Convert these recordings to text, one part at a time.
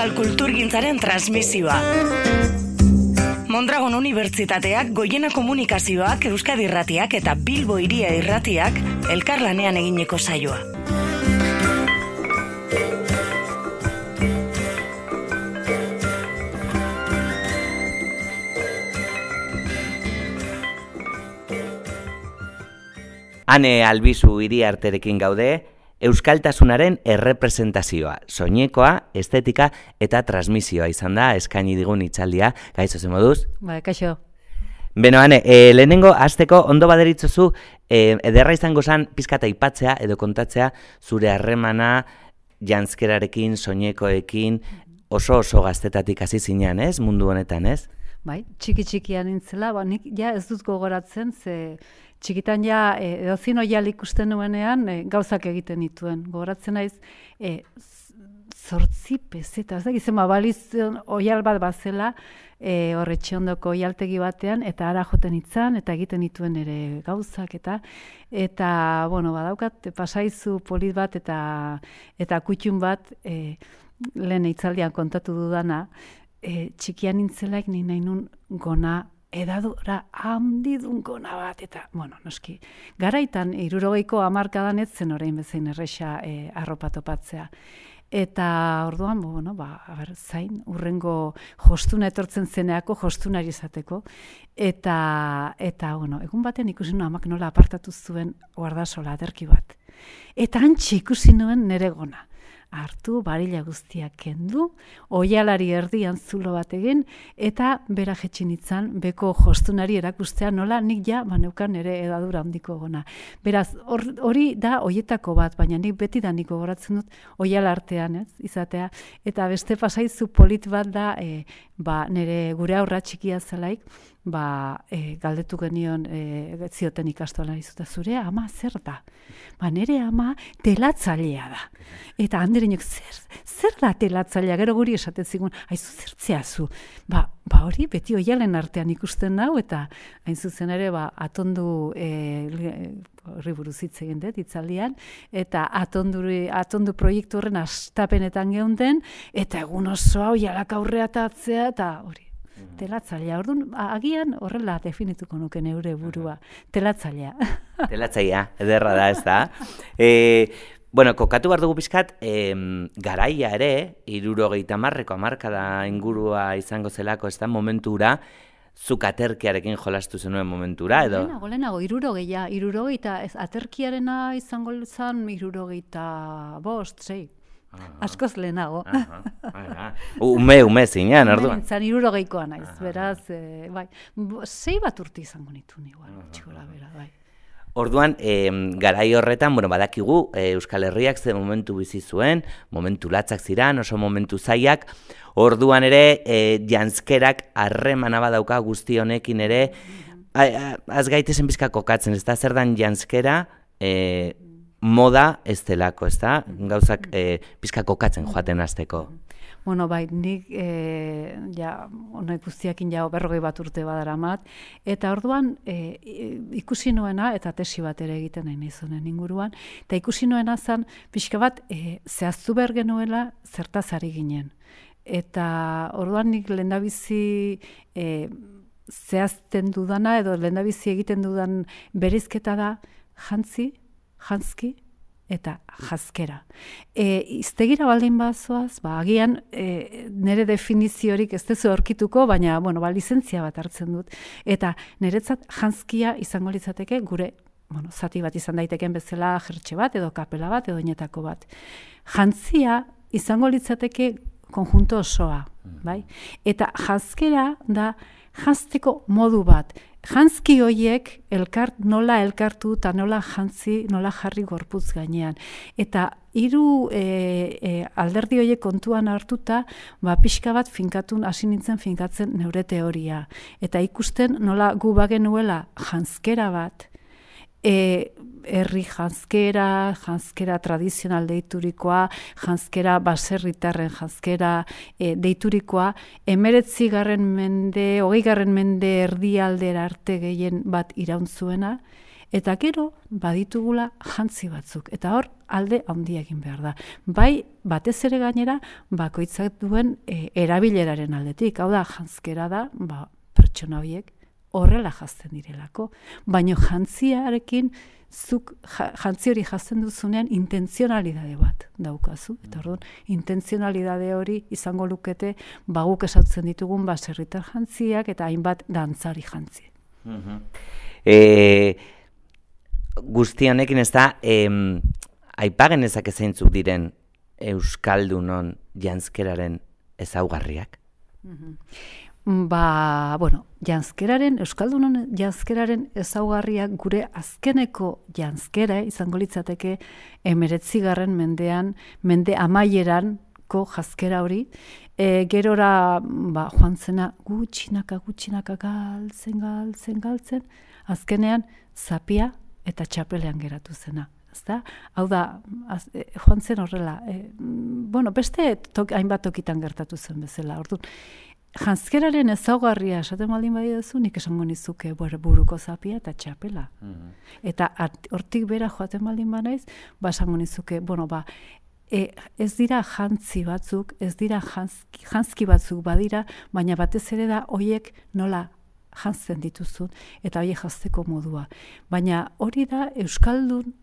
Euskal Kulturgintzaren transmisioa. Mondragon Unibertsitateak, Goiena Komunikazioak, Euskadi Irratiak eta Bilbo Iria Irratiak elkarlanean egineko saioa. Ane albizu hiri arterekin gaude, Euskaltasunaren errepresentazioa, soinekoa, estetika eta transmisioa izan da, eskaini digun itzaldia, gaizo zen moduz? Ba, kaixo. Beno, ane, e, lehenengo, azteko, ondo baderitzozu, e, ederra izango zan, pizkata ipatzea edo kontatzea, zure harremana, jantzkerarekin, soinekoekin, oso oso gaztetatik hasi zinean, ez, mundu honetan, ez? Bai, txiki txikian nintzela, ba, nik ja ez dut gogoratzen, ze txikitan ja e, edo zino ikusten nuenean e, gauzak egiten dituen. Gogoratzen naiz, e, zortzi pezeta, ez da, gizema ba, baliz oial bat bazela, e, horretxe ondoko oialtegi batean, eta ara joten itzan, eta egiten dituen ere gauzak, eta, eta bueno, badaukat, pasaizu polit bat, eta, eta kutxun bat, e, lehen itzaldian kontatu dudana, e, txikian nintzelaik ni nahi nun gona edadura handidun gona bat, eta, bueno, noski, garaitan, irurogeiko amarkadan ez zen orain bezain erresa e, arropa topatzea. Eta orduan, bueno, ba, ber, zain, urrengo jostuna etortzen zeneako jostunari izateko. Eta, eta bueno, egun batean ikusi nuen amak nola apartatu zuen guardasola aderki bat. Eta antxe ikusi nuen nere gona hartu, barila guztiak kendu, oialari erdian zulo bat egin, eta bera jetxin itzan, beko jostunari erakustea nola, nik ja, maneukan ere edadura handiko gona. Beraz, hori da oietako bat, baina nik beti da niko goratzen dut, oial artean, ez, izatea, eta beste pasaizu polit bat da, e, ba, nire gure aurra txikia zelaik, ba, e, galdetu genion e, zioten ikastola izuta zure ama zer da? Ba, nire ama telatzailea da. Eta handerinok zer, zer da telatzailea? Gero guri esaten zigun, haizu zertzea zu. Ba, ba hori beti oialen artean ikusten nau eta hain zuzen ere ba, atondu e, horri buruz hitz egin dut itzaldian eta atondu, atondu proiektu horren astapenetan geunden eta egun osoa oialak aurrea eta hori telatzailea. Orduan, agian horrela definituko nuke neure burua. Telatzailea. Telatzailea, ederra da, ez da. E, bueno, kokatu behar dugu pizkat, e, garaia ere, irurogeita marreko amarkada ingurua izango zelako, ez da, momentura, zuk aterkiarekin jolastu zenuen momentura, edo? Lehenago, lehenago, irurogeia, irurogeita, ez aterkiarena izango zan, irurogeita bost, zei. Askoz lehenago. ume, ume zinean, orduan. Zan iruro geikoa naiz, beraz, e, bai. Zei bat urte izango nitu igual, txikola bera, bai. Orduan, e, garai horretan, bueno, badakigu, e, Euskal Herriak ze momentu bizi zuen, momentu latzak ziran, oso momentu zaiak, orduan ere, e, janskerak harremana badauka guzti honekin ere, az gaitezen bizka kokatzen, ez da? Zer dan janskera, e, moda ez delako, ez da? Gauzak e, pizka kokatzen joaten azteko. Bueno, bai, nik e, ja, ono ikustiakin ja berrogei bat urte badaramat, eta orduan e, ikusi nuena, eta tesi bat ere egiten nahi nizunen inguruan, eta ikusi nuena zan, pixka bat, e, zehaztu behar genuela zertazari ginen. Eta orduan nik lehendabizi e, zehazten dudana, edo lehendabizi egiten dudan berizketa da, jantzi, jantzki eta jazkera. E, iztegira baldin bazoaz, ba, agian e, nire definiziorik ez dezu aurkituko, baina bueno, ba, lizentzia bat hartzen dut. Eta niretzat jantzkia izango litzateke gure bueno, zati bat izan daiteken bezala jertxe bat edo kapela bat edo inetako bat. Jantzia izango litzateke konjunto osoa, bai? Eta jazkera da jazteko modu bat. Jantzki hoiek elkart, nola elkartu eta nola jantzi, nola jarri gorputz gainean. Eta hiru e, e, alderdi hoiek kontuan hartuta, ba, pixka bat finkatun, hasi nintzen finkatzen neure teoria. Eta ikusten nola gu bagenuela jantzkera bat, e, herri janzkera, janzkera tradizional deiturikoa, janzkera baserritarren janzkera e, deiturikoa, emeretzi garren mende, hogei garren mende erdialdera arte gehien bat iraun zuena, Eta gero, baditugula jantzi batzuk. Eta hor, alde handia egin behar da. Bai, batez ere gainera, bakoitzak duen e, erabileraren aldetik. Hau da, jantzkera da, ba, pertsona horiek horrela jazten direlako. Baina jantziarekin, zuk jantzi hori jazten duzunean intentzionalidade bat daukazu. Eta mm. orduan, intentzionalidade hori izango lukete baguk esautzen ditugun baserritar jantziak eta hainbat dantzari jantzi. Mm e, guztionekin ez da, em, aipagen ezak diren Euskaldunon jantzkeraren ezaugarriak? Mm Ba, bueno, janzkeraren, Euskaldunon janzkeraren ezaugarriak gure azkeneko janzkera izango litzateke emeretzigarren mendean, mende amaieran, ko jazkera hori, e, gerora ba, joan zena gutxinaka, gutxinaka galtzen, galtzen, galtzen, azkenean zapia eta txapelean geratu zena. Ezta? Hau da, az, e, joan zen horrela, e, bueno, beste tok, hainbat tokitan gertatu zen bezala. Orduan, janzkeraren ezaugarria esaten baldin bai duzu, nik esango nizuke buruko zapia eta txapela. Mhm. Eta hortik bera joaten baldin banaiz, ba esango nizuke, bueno, ba, e, ez dira jantzi batzuk, ez dira jantzki, jantzki batzuk badira, baina batez ere da hoiek nola jantzen dituzun eta hoiek jazteko modua. Baina hori da Euskaldun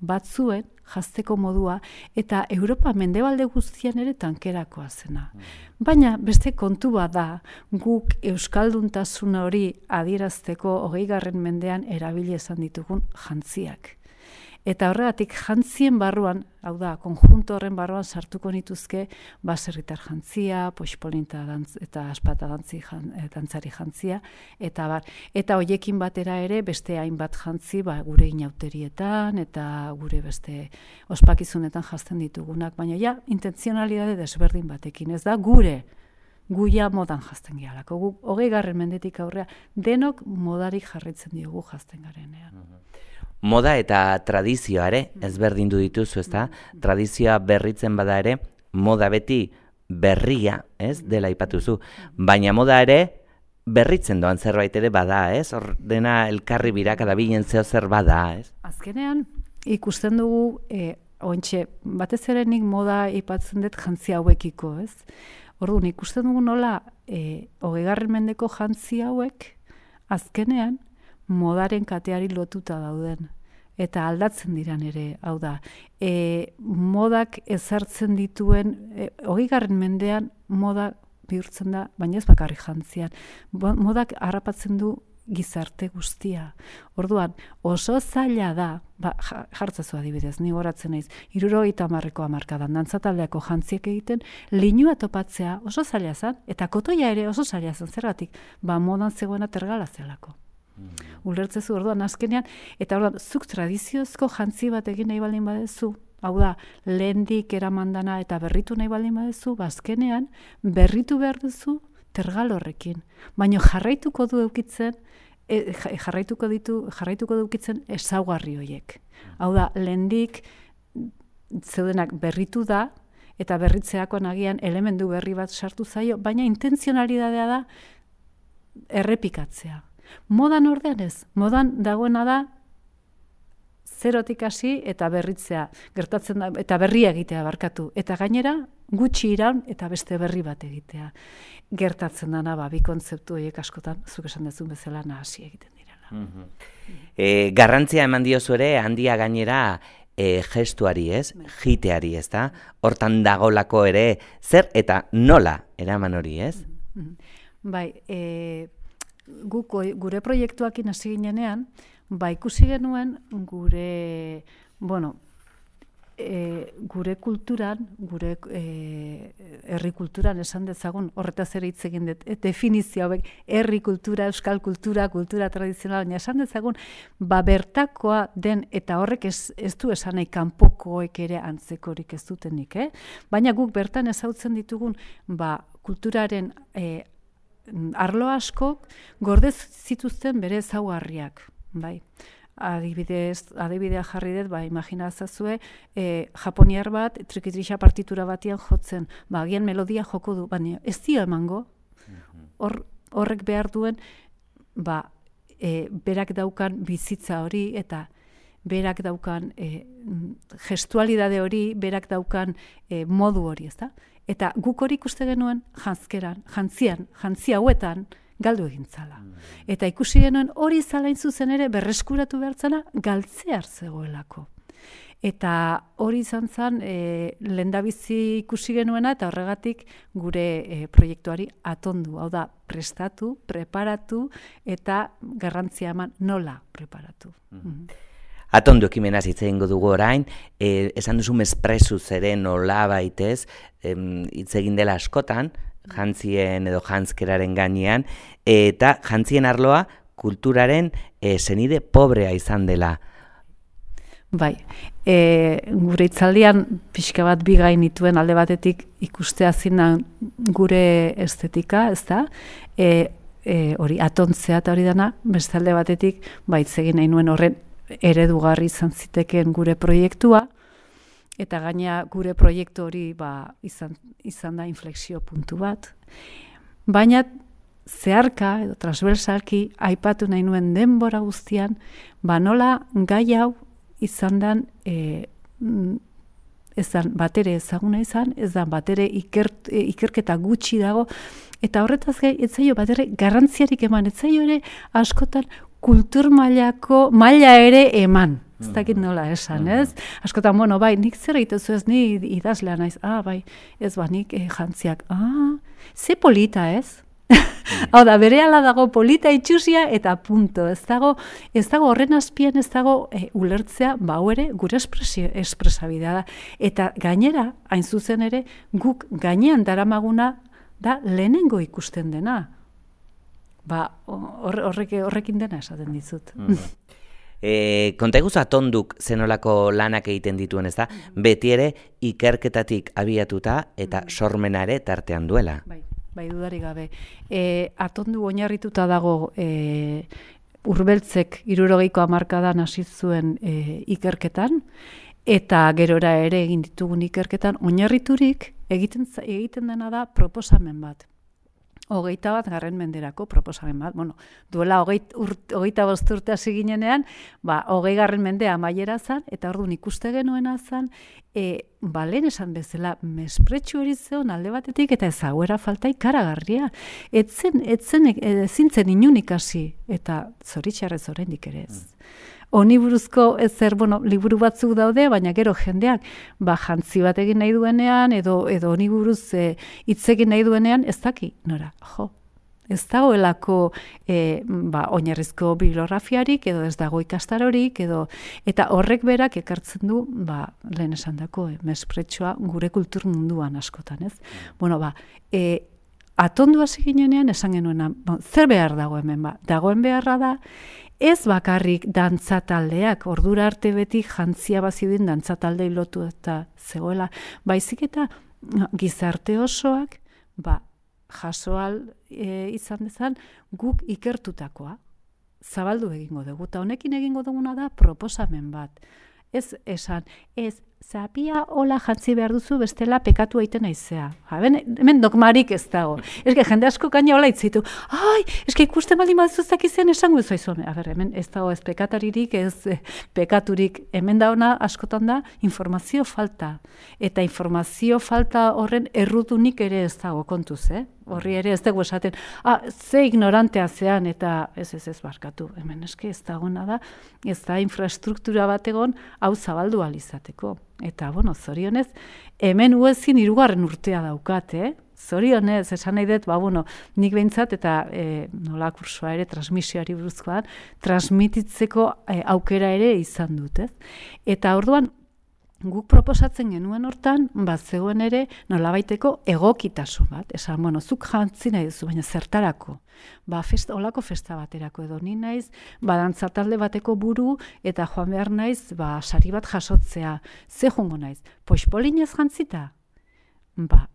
batzuen jazteko modua eta Europa mendebalde guztian ere tankerakoa zena. Mm. Baina beste kontu bat da guk Euskalduntasun hori adierazteko hogei garren mendean erabili esan ditugun jantziak. Eta horregatik jantzien barruan, hau da, konjunto horren barruan sartuko nituzke baserritar jantzia, poxpolinta dantz, eta aspata dantzi jan, e, dantzari jantzia, eta bar, eta hoiekin batera ere beste hainbat jantzi ba, gure inauterietan eta gure beste ospakizunetan jazten ditugunak, baina ja, intentzionalidade desberdin batekin, ez da, gure, guia modan jazten gehalako. Gu, hogei garren mendetik aurrea, denok modarik jarritzen diogu jazten garenean. Mhm moda eta tradizioa ere mm. ezberdin du dituzu, ezta? Mm. Tradizioa berritzen bada ere, moda beti berria, ez? Dela ipatuzu. Baina moda ere berritzen doan zerbait ere bada, ez? Hor dena elkarri biraka da bilen zeo zer bada, ez? Azkenean ikusten dugu e, ointxe, batez ere nik moda ipatzen dut jantzi hauekiko, ez? Orduan ikusten dugu nola e, hogegarren mendeko jantzi hauek azkenean modaren kateari lotuta dauden eta aldatzen diran ere, hau da. E, modak ezartzen dituen, e, garren mendean moda bihurtzen da, baina ez bakarri jantzian. Modak harrapatzen du gizarte guztia. Orduan, oso zaila da, ba, jartzazu adibidez, ni goratzen naiz, iruro eta marreko amarkadan, dantzataldeako jantziek egiten, linua topatzea oso zaila zen, eta kotoia ere oso zaila zen, zergatik, ba, modan zegoena tergala zelako. Mm. Ulertzezu orduan azkenean eta orduan zuk tradiziozko jantzi bat egin nahi baldin badezu, hau da, lehendik eramandana eta berritu nahi baldin badezu, bazkenean ba, berritu behar duzu tergal horrekin. Baina jarraituko du eukitzen, e, jarraituko ditu, jarraituko du eukitzen ezaugarri horiek. Hau da, lehendik zeudenak berritu da, eta berritzeakoan agian elementu berri bat sartu zaio, baina intentzionalidadea da errepikatzea. Modan ordean ez, modan dagoena da zerotik hasi eta berritzea, gertatzen da, eta berria egitea barkatu. Eta gainera, gutxi iraun eta beste berri bat egitea. Gertatzen dana, ba, bi kontzeptu horiek askotan, zuk esan dezun bezala nahasi egiten direla. Mm e, garrantzia eman diozu ere, handia gainera, e, gestuari ez, bai. jiteari ez da, hortan dagolako ere, zer eta nola eraman hori ez? Bai, e, guk gure proiektuakin hasi ginenean, ba ikusi genuen gure, bueno, e, gure kulturan, gure e, herri kulturan esan dezagun, horretaz ere hitz egin dut, e, definizio hauek, herri kultura, euskal kultura, kultura tradizional, baina esan dezagun, ba bertakoa den, eta horrek ez, ez du esan nahi kanpokoek ere antzekorik ez dutenik, eh? baina guk bertan ezautzen ditugun, ba kulturaren e, arlo askok gordez zituzten bere ezaugarriak, bai. Adibidez, adibidea jarri dut, ba, imaginazazue, e, japoniar bat, trikitrixa partitura batian jotzen, ba, agian melodia joko du, baina ez dio emango, mhm. hor, horrek behar duen, ba, e, berak daukan bizitza hori eta berak daukan e, gestualidade hori, berak daukan e, modu hori, ezta? Eta guk hori ikuste genuen jantzkeran, jantzian, jantzi hauetan, galdu egin zala. Mm. Eta ikusi genuen hori zalain zuzen ere berreskuratu behartzana galtzear zegoelako. Eta hori izan zen e, lendabizi ikusi genuena eta horregatik gure e, proiektuari atondu. Hau da, prestatu, preparatu eta garrantzia eman nola preparatu. Mm. Mm. Atondu ekimenaz hitz egingo dugu orain, e, esan duzu mespresu zeren nola baitez, hitz egin dela askotan, jantzien edo jantzkeraren gainean, eta jantzien arloa kulturaren e, senide pobrea izan dela. Bai, e, gure itzaldian pixka bat bigain ituen alde batetik ikustea zinan gure estetika, ez da? E, e, hori atontzea eta hori dana, beste alde batetik, baitzegin nahi nuen horren eredugarri izan ziteken gure proiektua, eta gaina gure proiektu hori ba, izan, izan da inflexio puntu bat. Baina zeharka edo transversalki aipatu nahi nuen denbora guztian, ba nola gai hau izan dan e, ez da batere ezaguna izan, ez da batere ikert, e, ikerketa gutxi dago, eta horretaz gai, ez zaio batere garrantziarik eman, ez zaio ere askotan kultur mailako maila ere eman. Ez dakit mm-hmm. nola esan, ez? Mm-hmm. Askotan, bueno, bai, nik zer egitezu ez, ni idazlea naiz, ah, bai, ez ba, nik eh, jantziak, ah, ze polita, ez? Mm. Hau da, bere ala dago polita itxusia eta punto. Ez dago, ez dago horren azpian ez dago e, ulertzea, bau ere, gure espresabidea da. Eta gainera, hain zuzen ere, guk gainean daramaguna da lehenengo ikusten dena ba, horrek, horrekin dena esaten dizut. Mm -hmm. E, konta eguz atonduk zenolako lanak egiten dituen ez da, beti ere ikerketatik abiatuta eta mm. sormena ere tartean duela. Bai, bai dudari gabe. E, atondu oinarrituta dago e, urbeltzek irurogeiko amarkadan hasi zuen e, ikerketan, eta gerora ere egin ditugun ikerketan, oinarriturik egiten, egiten dena da proposamen bat hogeita bat garren menderako proposamen bat. Bueno, duela hogeit, urt, hogeita bosturte hasi ginenean, ba, hogei garren mendea amaiera zan, eta orduan ikuste genuena zan, e, ba, lehen esan bezala, mespretsu hori zeon alde batetik, eta ezaguera falta ikaragarria. Etzen, etzen, e, zintzen inunik hasi, eta zoritxarrez oraindik ere ez. Mm honi buruzko ezer, bueno, liburu batzuk daude, baina gero jendeak ba jantzi bat egin nahi duenean edo edo honi buruz e, hitz egin nahi duenean ez daki nora. Jo. Ez dagoelako e, ba, oinarrizko bibliografiarik edo ez dago ikastarorik edo eta horrek berak ekartzen du ba, lehen esan dako e, mespretsua gure kultur munduan askotan, ez? Bueno, ba, e, atondu hasi ginenean esan genuena, zer behar dago hemen ba? Dagoen beharra da, ez bakarrik dantzataldeak, ordura arte beti jantzia bazidin dantzataldei lotu eta zegoela, baizik eta gizarte osoak, ba, jasoal e, izan dezan, guk ikertutakoa, zabaldu egingo dugu, eta honekin egingo duguna da proposamen bat. Ez esan, ez zapia hola jantzi behar duzu bestela pekatu aiten naizea. Ha, ben, hemen dogmarik ez dago. Que jende asko gaina hola itzitu. Ai, que ikusten baldin baduzuzak izan esango ez aizu. A ber, hemen ez dago ez pekataririk, ez eh, pekaturik. Hemen da ona askotan da informazio falta. Eta informazio falta horren errutunik ere ez dago kontuz, eh? Horri ere ez dugu esaten, ah, ze ignorantea zean eta ez ez ez barkatu. Hemen eske ez dagoena da, ez da infrastruktura bat egon hau zabaldu alizateko. Eta, bueno, zorionez, hemen uezin irugarren urtea daukat, eh? Zorionez, esan nahi dut, ba, bueno, nik behintzat, eta e, nola kursua ere, transmisioari buruzkoan, transmititzeko e, aukera ere izan dut, ez? Eta orduan, guk proposatzen genuen hortan, bat zegoen ere, nolabaiteko egokitasun bat. Esan, bueno, zuk jantzi nahi duzu, baina zertarako. Ba, festa, olako festa baterako edo ni naiz, ba, talde bateko buru, eta joan behar naiz, ba, sari bat jasotzea. Ze jungo naiz? Pois polinez jantzita? Ba.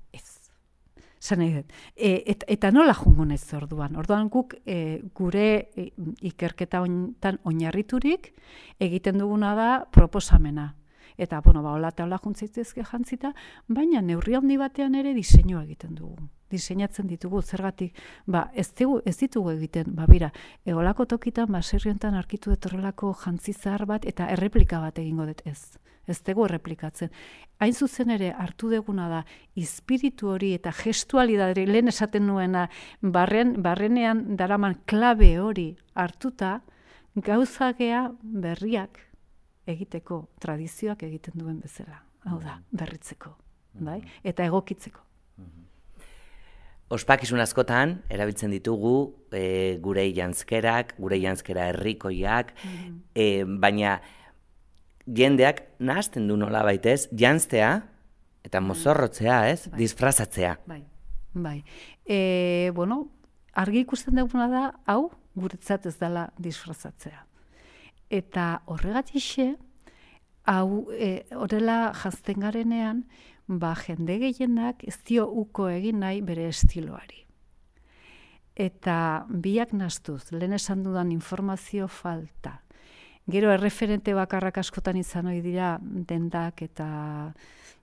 Zan. E, et, eta nola jungo naiz orduan? Orduan guk e, gure e, ikerketa ontan oinarriturik egiten duguna da proposamena eta, bueno, ba, hola eta hola juntzaitezke jantzita, baina neurri handi batean ere diseinua egiten dugu. Diseinatzen ditugu, zergatik, ba, ez, dugu, ez ditugu egiten, ba, bira, egolako tokitan, ba, serriontan arkitu etorrelako jantzizar bat, eta erreplika bat egingo dut ez ez dugu erreplikatzen. Hain zuzen ere hartu deguna da espiritu hori eta gestualidadari lehen esaten nuena barren, barrenean daraman klabe hori hartuta gauzagea berriak egiteko, tradizioak egiten duen bezala. Hau da, berritzeko, bai? eta egokitzeko. Ospakizun askotan, erabiltzen ditugu e, gure jantzkerak, gure jantzkera herrikoiak, e, baina jendeak nahazten du nola baitez, jantztea, eta mm. mozorrotzea, ez, bai. disfrazatzea. Bai, bai. E, bueno, argi ikusten duguna da, hau, guretzat ez dela disfrazatzea. Eta horregatixe, hau, e, horrela jazten garenean, ba, jende gehienak ez dio uko egin nahi bere estiloari. Eta biak nastuz, lehen esan dudan informazio falta, Gero erreferente bakarrak askotan izan ohi dira dendak eta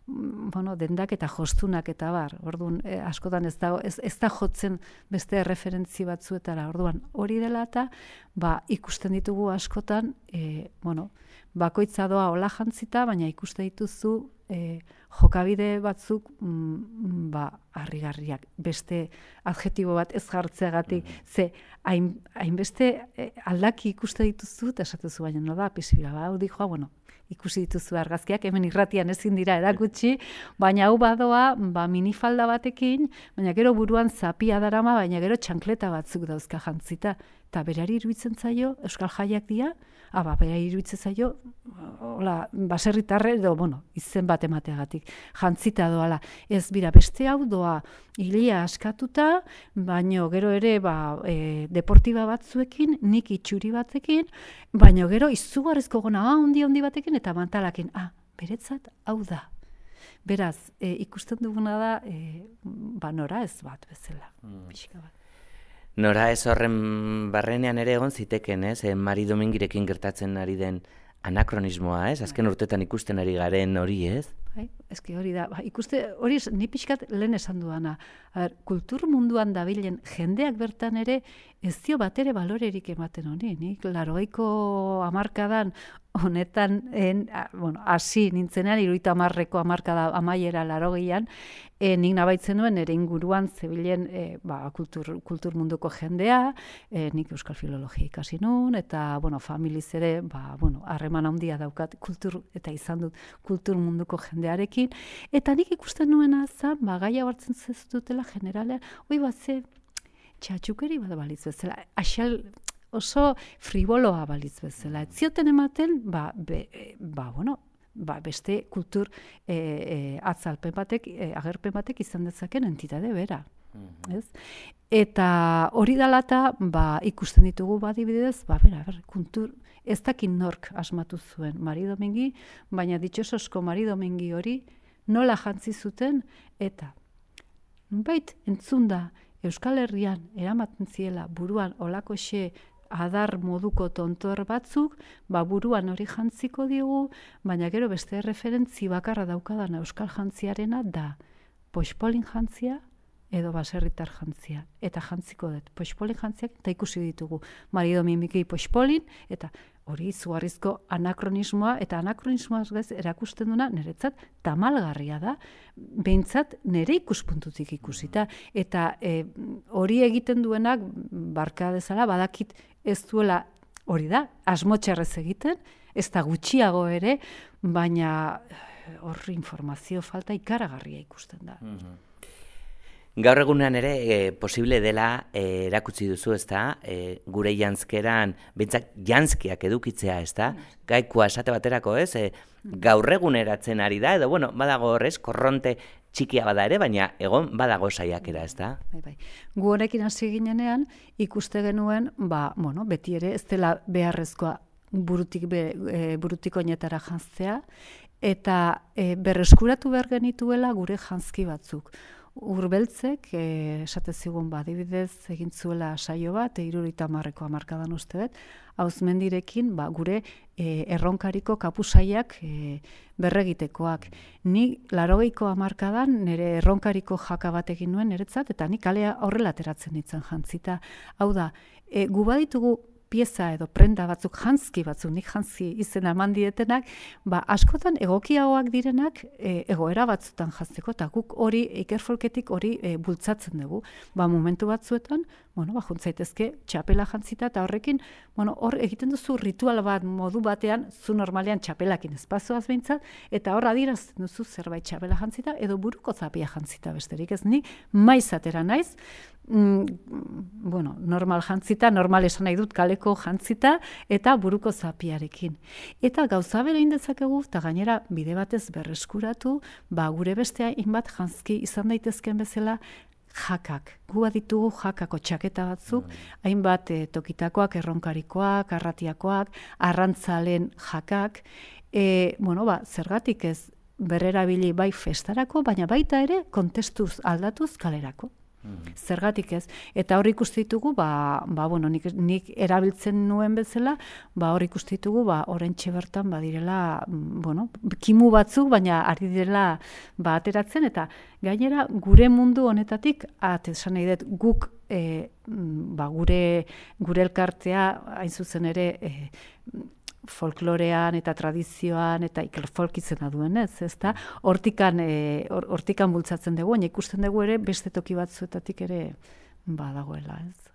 mm, bueno, dendak eta jostunak eta bar. Orduan eh, askotan ez da ez, ez da jotzen beste erreferentzi batzuetara. Orduan hori dela eta ba, ikusten ditugu askotan eh, bueno, bakoitza doa hola jantzita, baina ikuste dituzu e, jokabide batzuk mm, ba, harrigarriak. Beste adjetibo bat ez jartzeagatik, mm ze hainbeste e, aldaki ikuste dituzu, eta esatezu baina no da, pisibila, ba, hau dijoa, bueno, ikusi dituzu argazkiak, hemen irratian ezin dira erakutsi, baina hau badoa, ba, minifalda batekin, baina gero buruan zapia darama, baina gero txankleta batzuk dauzka jantzita. Eta berari iruditzen zaio, Euskal Jaiak dira, aba, bera iruditzen zaio, hola, baserritarre edo, bueno, izen bat emateagatik, jantzita doala. Ez bira, beste hau doa, hilia askatuta, baino gero ere, ba, e, deportiba batzuekin, nik itxuri batekin, baino gero izugarrizko gona, ah, ondi, ondi batekin, eta mantalakin, ah, beretzat, hau da. Beraz, e, ikusten duguna da, e, ba, nora ez bat bezala, mm. pixka bat. Nora ez horren barrenean ere egon ziteken, ez? E, Mari Domingirekin gertatzen ari den anakronismoa, ez? Azken bai. urtetan ikusten ari garen hori, ez? Bai, ezki hori da. Ba, ikuste, hori ni pixkat lehen esan duana. Ber, kultur munduan dabilen jendeak bertan ere ez dio bat ere balorerik ematen honi. Nik laroiko amarkadan honetan, en, a, bueno, hasi nintzenean, iruita amarreko amarkada amaiera larogeian, e, nik nabaitzen duen ere inguruan zebilen e, ba, kultur, kultur munduko jendea, e, nik euskal filologia ikasi nun, eta, bueno, familiz ere, ba, bueno, harreman handia daukat kultur, eta izan dut kultur munduko jendearekin, eta nik ikusten nuena za, ba, gaia hartzen zezutela generalea, oi bat ze, txatxukeri bat balitz bezala, axal, oso friboloa balitz bezala. Ez zioten ematen, ba, be, ba bueno, ba, beste kultur e, e, atzalpen batek, e, agerpen batek izan dezaken entitade bera. Mhm. Ez? Eta hori dalata, ba, ikusten ditugu badibidez, ba, bera, ber, kultur, ez dakin nork asmatu zuen Mari Domingi, baina ditxososko Mari Domingi hori nola jantzi zuten, eta bait entzunda Euskal Herrian eramaten ziela buruan olako xe adar moduko tontor batzuk, ba buruan hori jantziko digu, baina gero beste referentzi bakarra daukadan euskal jantziarena da poispolin jantzia edo baserritar jantzia. Eta jantziko dut, poispolin jantziak eta ikusi ditugu. Marido mimiki poispolin, eta hori izugarrizko anakronismoa, eta anakronismoa ez erakusten duna niretzat tamalgarria da, behintzat nire ikuspuntutik ikusita. Eta e, hori egiten duenak, barka dezala, badakit ez duela hori da, asmotxarrez egiten, ez da gutxiago ere, baina eh, horri informazio falta ikaragarria ikusten da. Mhm. Gaur egunean ere e, posible dela e, erakutsi duzu, ez da, e, gure jantzkeran, bintzak jantzkiak edukitzea, ez da, mm. gaikua esate baterako, ez, e, gaur eguneratzen ari da, edo, bueno, badago horrez, korronte txikia bada ere, baina egon badago saiakera, ez da? Bai, bai. Gu honekin hasi ginenean, ikuste genuen, ba, bueno, beti ere, ez dela beharrezkoa burutik, be, e, burutik oinetara jantzea, eta e, berreskuratu behar genituela gure jantzki batzuk. Urbeltzek, e, esate zigun badibidez egin zuela saio bat, e, irurita marreko amarkadan uste dut, hauzmendirekin ba, gure e, erronkariko kapusaiak e, berregitekoak. Ni larogeiko amarkadan nire erronkariko jaka bat egin nuen niretzat, eta ni kalea horrela ateratzen ditzen jantzita. Hau da, e, gu baditugu pieza edo prenda batzuk jantzki batzuk, nik jantzki izena eman dietenak, ba, askotan egokiagoak direnak e, egoera batzutan jantzeko, eta guk hori, ikerfolketik hori e, bultzatzen dugu. Ba, momentu batzuetan, bueno, ba, juntzaitezke txapela jantzita, eta horrekin, bueno, hor egiten duzu ritual bat modu batean, zu normalean txapelakin espazioaz behintzat, eta hor adirazten duzu zerbait txapela jantzita, edo buruko zapia jantzita besterik ez, ni maiz atera naiz, mm, bueno, normal jantzita, normal esan nahi dut kaleko jantzita, eta buruko zapiarekin. Eta gauza bere indezakegu, eta gainera bide batez berreskuratu, ba, gure bestea inbat jantzki izan daitezken bezala, jakak. Gu ditugu jakako txaketa batzuk, mm. hainbat e, tokitakoak, erronkarikoak, arratiakoak, arrantzalen jakak, e, bueno, ba, zergatik ez berrerabili bai festarako, baina baita ere kontestuz aldatuz kalerako. Zergatik ez. Eta hor ikuste ditugu, ba, ba, bueno, nik, nik erabiltzen nuen bezala, ba, hor ikuste ditugu, ba, orentxe bertan, badirela, bueno, kimu batzuk, baina ari direla, ba, ateratzen, eta gainera, gure mundu honetatik, at, esan nahi dut, guk, e, ba, gure, gure elkartea, hain zuzen ere, e, folklorean eta tradizioan eta ikerfolk izena duen, ez, ezta? Hortikan, e, hortikan bultzatzen dugu, baina ikusten dugu ere beste toki batzuetatik ere badagoela, ez?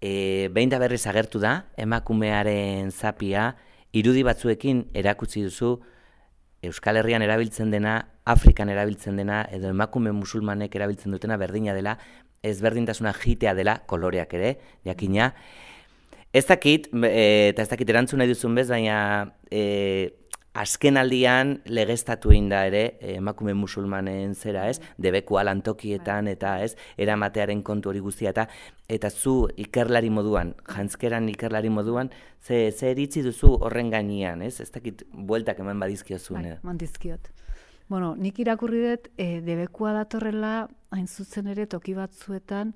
E, behin da berriz agertu da, emakumearen zapia, irudi batzuekin erakutsi duzu, Euskal Herrian erabiltzen dena, Afrikan erabiltzen dena, edo emakume musulmanek erabiltzen dutena berdina dela, ezberdintasuna jitea dela, koloreak ere, jakina, Ez dakit, e, eta ez dakit erantzun nahi duzun bez, baina e, azken aldian legeztatu egin da ere emakume musulmanen zera, ez? Debeku alantokietan eta ez, eramatearen kontu hori guztia eta eta zu ikerlari moduan, jantzkeran ikerlari moduan, ze, ze eritzi duzu horren gainean, ez? Ez dakit bueltak eman badizkiozun. Bai, dizkiot. Bueno, nik irakurri dut, e, debekua datorrela, hain zuzen ere toki batzuetan,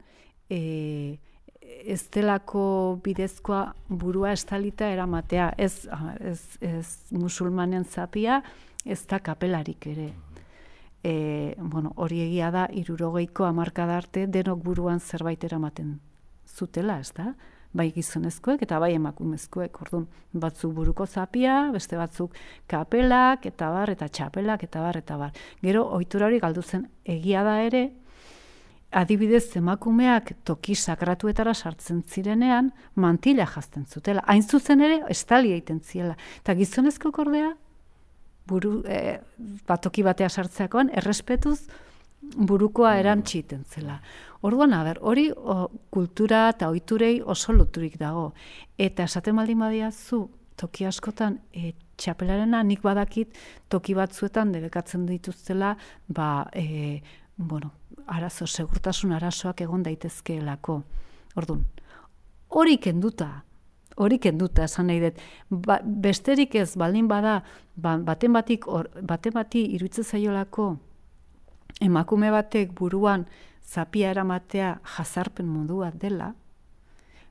e, ez delako bidezkoa burua estalita eramatea, ez, ez, ez musulmanen zapia, ez da kapelarik ere. E, bueno, hori egia da, irurogeiko amarkada arte denok buruan zerbait eramaten zutela, ez da? bai gizonezkoek eta bai emakumezkoek, orduan batzuk buruko zapia, beste batzuk kapelak, eta bar, eta txapelak, eta bar, eta bar. Gero, ohitura hori galdu zen egia da ere, adibidez emakumeak toki sakratuetara sartzen zirenean, mantila jazten zutela. Hain zuzen ere, estali egiten ziela. Eta gizonezko kordea, buru, e, batoki batea sartzeakoan, errespetuz burukoa mm. erantxiten zela. Orduan, aber, hori o, kultura eta ohiturei oso loturik dago. Eta esaten baldin badia zu, toki askotan, e, txapelarena nik badakit toki batzuetan debekatzen dituztela, ba, e, bueno, arazo, segurtasun arazoak egon daitezkeelako. Orduan, hori kenduta, hori kenduta, esan nahi dut, ba, besterik ez baldin bada, ba, baten batik, or, baten bati iruitze zaiolako, emakume batek buruan zapia eramatea jazarpen modua dela,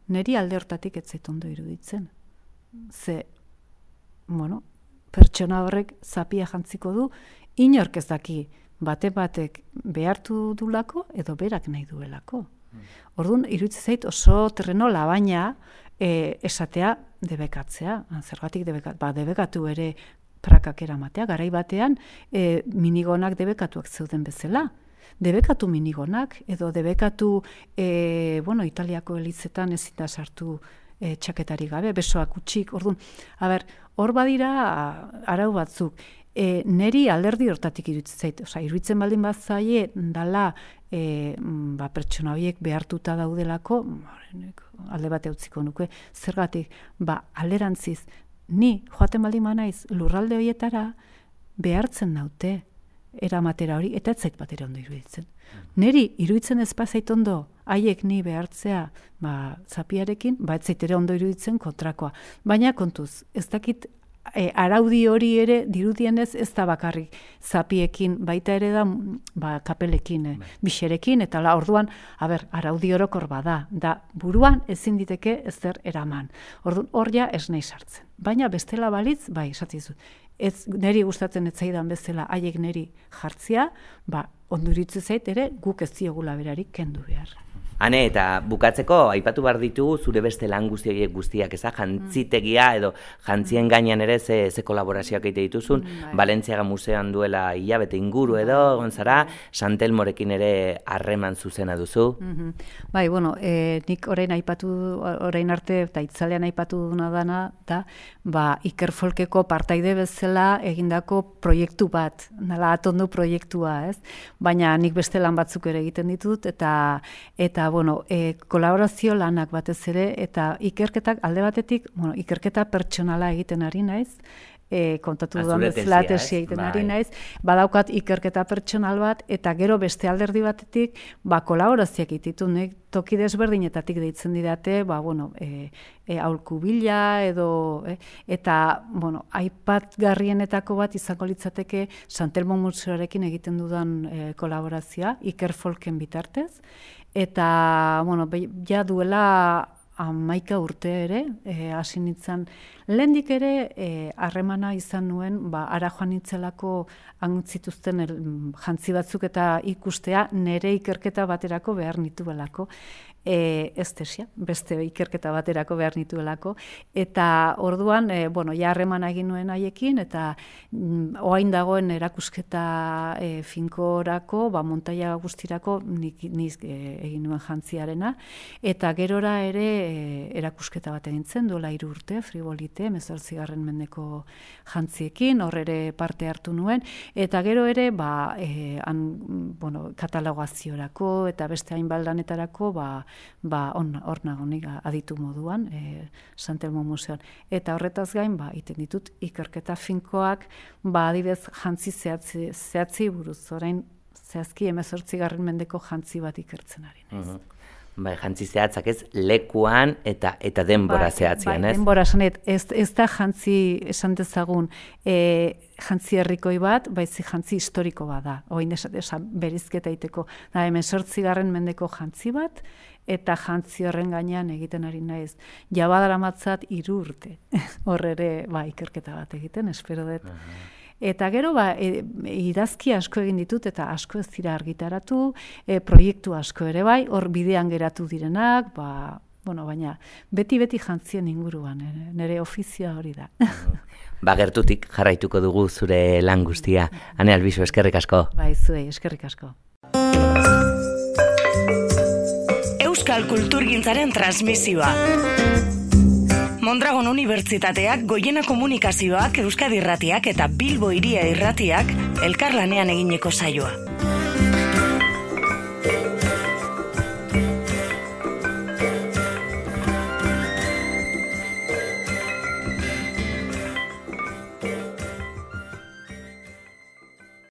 neri alde hortatik ez ondo iruditzen. Ze, bueno, pertsona horrek zapia jantziko du, inork ez daki, bate batek behartu dulako edo berak nahi duelako. Hmm. Orduan, iruditzen zait oso terreno labaina e, esatea debekatzea. Zergatik debekat, ba, debekatu ere prakak eramatea, garai batean e, minigonak debekatuak zeuden bezala. Debekatu minigonak, edo debekatu, e, bueno, italiako elitzetan ezin da sartu e, txaketari gabe, besoak utxik, orduan, haber, hor badira arau batzuk, e, neri alderdi hortatik iruditzen zait, osea, iruditzen baldin bat zaie, dala, e, ba, pertsona horiek behartuta daudelako, alde bate utziko nuke, zergatik, ba, alderantziz, ni, joaten baldin naiz lurralde horietara, behartzen naute, eramatera hori, eta ez zait batera ondo iruditzen. Neri, iruditzen ez bazait ondo, haiek ni behartzea, ba, zapiarekin, ba, ez zait ere ondo iruditzen kontrakoa. Baina kontuz, ez dakit e, araudi hori ere dirudienez ez da bakarrik zapiekin, baita ere da ba, kapelekin, eh, bixerekin, eta la orduan, a ber, araudi orokor bada, da buruan ezin diteke ezer eraman. Orduan, hor ja ez nahi sartzen. Baina bestela balitz, bai, esatizu, ez neri gustatzen ez zaidan bezala haiek neri jartzia, ba, onduritzu zait ere guk ez diogula berarik kendu behar. Hane, eta bukatzeko, aipatu behar ditugu zure beste lan guztiak guztiak, eza, jantzitegia edo jantzien gainean ere ze, ze kolaborazioak egite dituzun, mm, bai. Balentziaga Museoan duela hilabete inguru edo, bai. gonzara, Santelmorekin ere harreman zuzena duzu. Mm Bai, bueno, e, nik orain aipatu, orain arte, eta itzalean aipatu duna dana, da, ba, ikerfolkeko partaide bezala egindako proiektu bat, nala atondu proiektua, ez? Baina nik beste lan batzuk ere egiten ditut, eta eta bueno, e, kolaborazio lanak batez ere eta ikerketak alde batetik, bueno, ikerketa pertsonala egiten ari naiz, e, kontatu dudan bezala tesia egiten bai. ari naiz, badaukat ikerketa pertsonal bat, eta gero beste alderdi batetik, ba, kolaborazioak ititu, nek, toki desberdinetatik deitzen didate, ba, bueno, e, e, aulku bila, edo, e, eta, bueno, aipat garrienetako bat izango litzateke Santelmo Museoarekin egiten dudan e, kolaborazioa, Iker Folken bitartez, eta bueno, ja duela amaika urte ere, e, hasi nintzen, lehendik ere e, harremana izan nuen, ba, ara joan nintzelako antzituzten jantzi batzuk eta ikustea nere ikerketa baterako behar nituelako e, estesia, beste ikerketa baterako behar nituelako. Eta orduan, e, bueno, ja harreman egin nuen haiekin, eta mm, oain dagoen erakusketa e, finkorako, ba, montaia guztirako nik, niz e, egin nuen jantziarena, eta gerora ere e, erakusketa bat egin zen, duela urte, fribolite, mezortzigarren mendeko jantziekin, hor ere parte hartu nuen, eta gero ere, ba, e, an, bueno, katalogaziorako, eta beste hain baldanetarako, ba, ba, on, hor nagonik aditu moduan, e, Santelmo Museoan. Eta horretaz gain, ba, iten ditut, ikerketa finkoak, ba, adibez, jantzi zehatzi, zehatzi buruz, orain, zehazki emezortzi garren mendeko jantzi bat ikertzen ari. Uh Bai, jantzi zehatzak ez, lekuan eta eta denbora bai, zehatzian, bai, ez? denbora sanet, ez, ez da jantzi esan dezagun e, jantzi herrikoi bat, baizi jantzi historiko bada. Oin esan berizketa iteko. Da, hemen sortzigarren mendeko jantzi bat, eta jantzi horren gainean egiten ari naiz. Jabadara matzat irurte, horre ere, ba, ikerketa bat egiten, espero dut. Eta gero, ba, e, idazki asko egin ditut, eta asko ez dira argitaratu, e, proiektu asko ere bai, hor bidean geratu direnak, ba, bueno, baina beti-beti jantzien inguruan, nire ofizioa hori da. ba, gertutik jarraituko dugu zure lan guztia. Hane albizu, eskerrik asko. Bai, zuei, eskerrik asko. Euskal Kulturgintzaren transmisioa. Mondragon Unibertsitateak, Goiena Komunikazioak, Euskadi Irratiak eta Bilbo Iria Irratiak elkarlanean egineko saioa.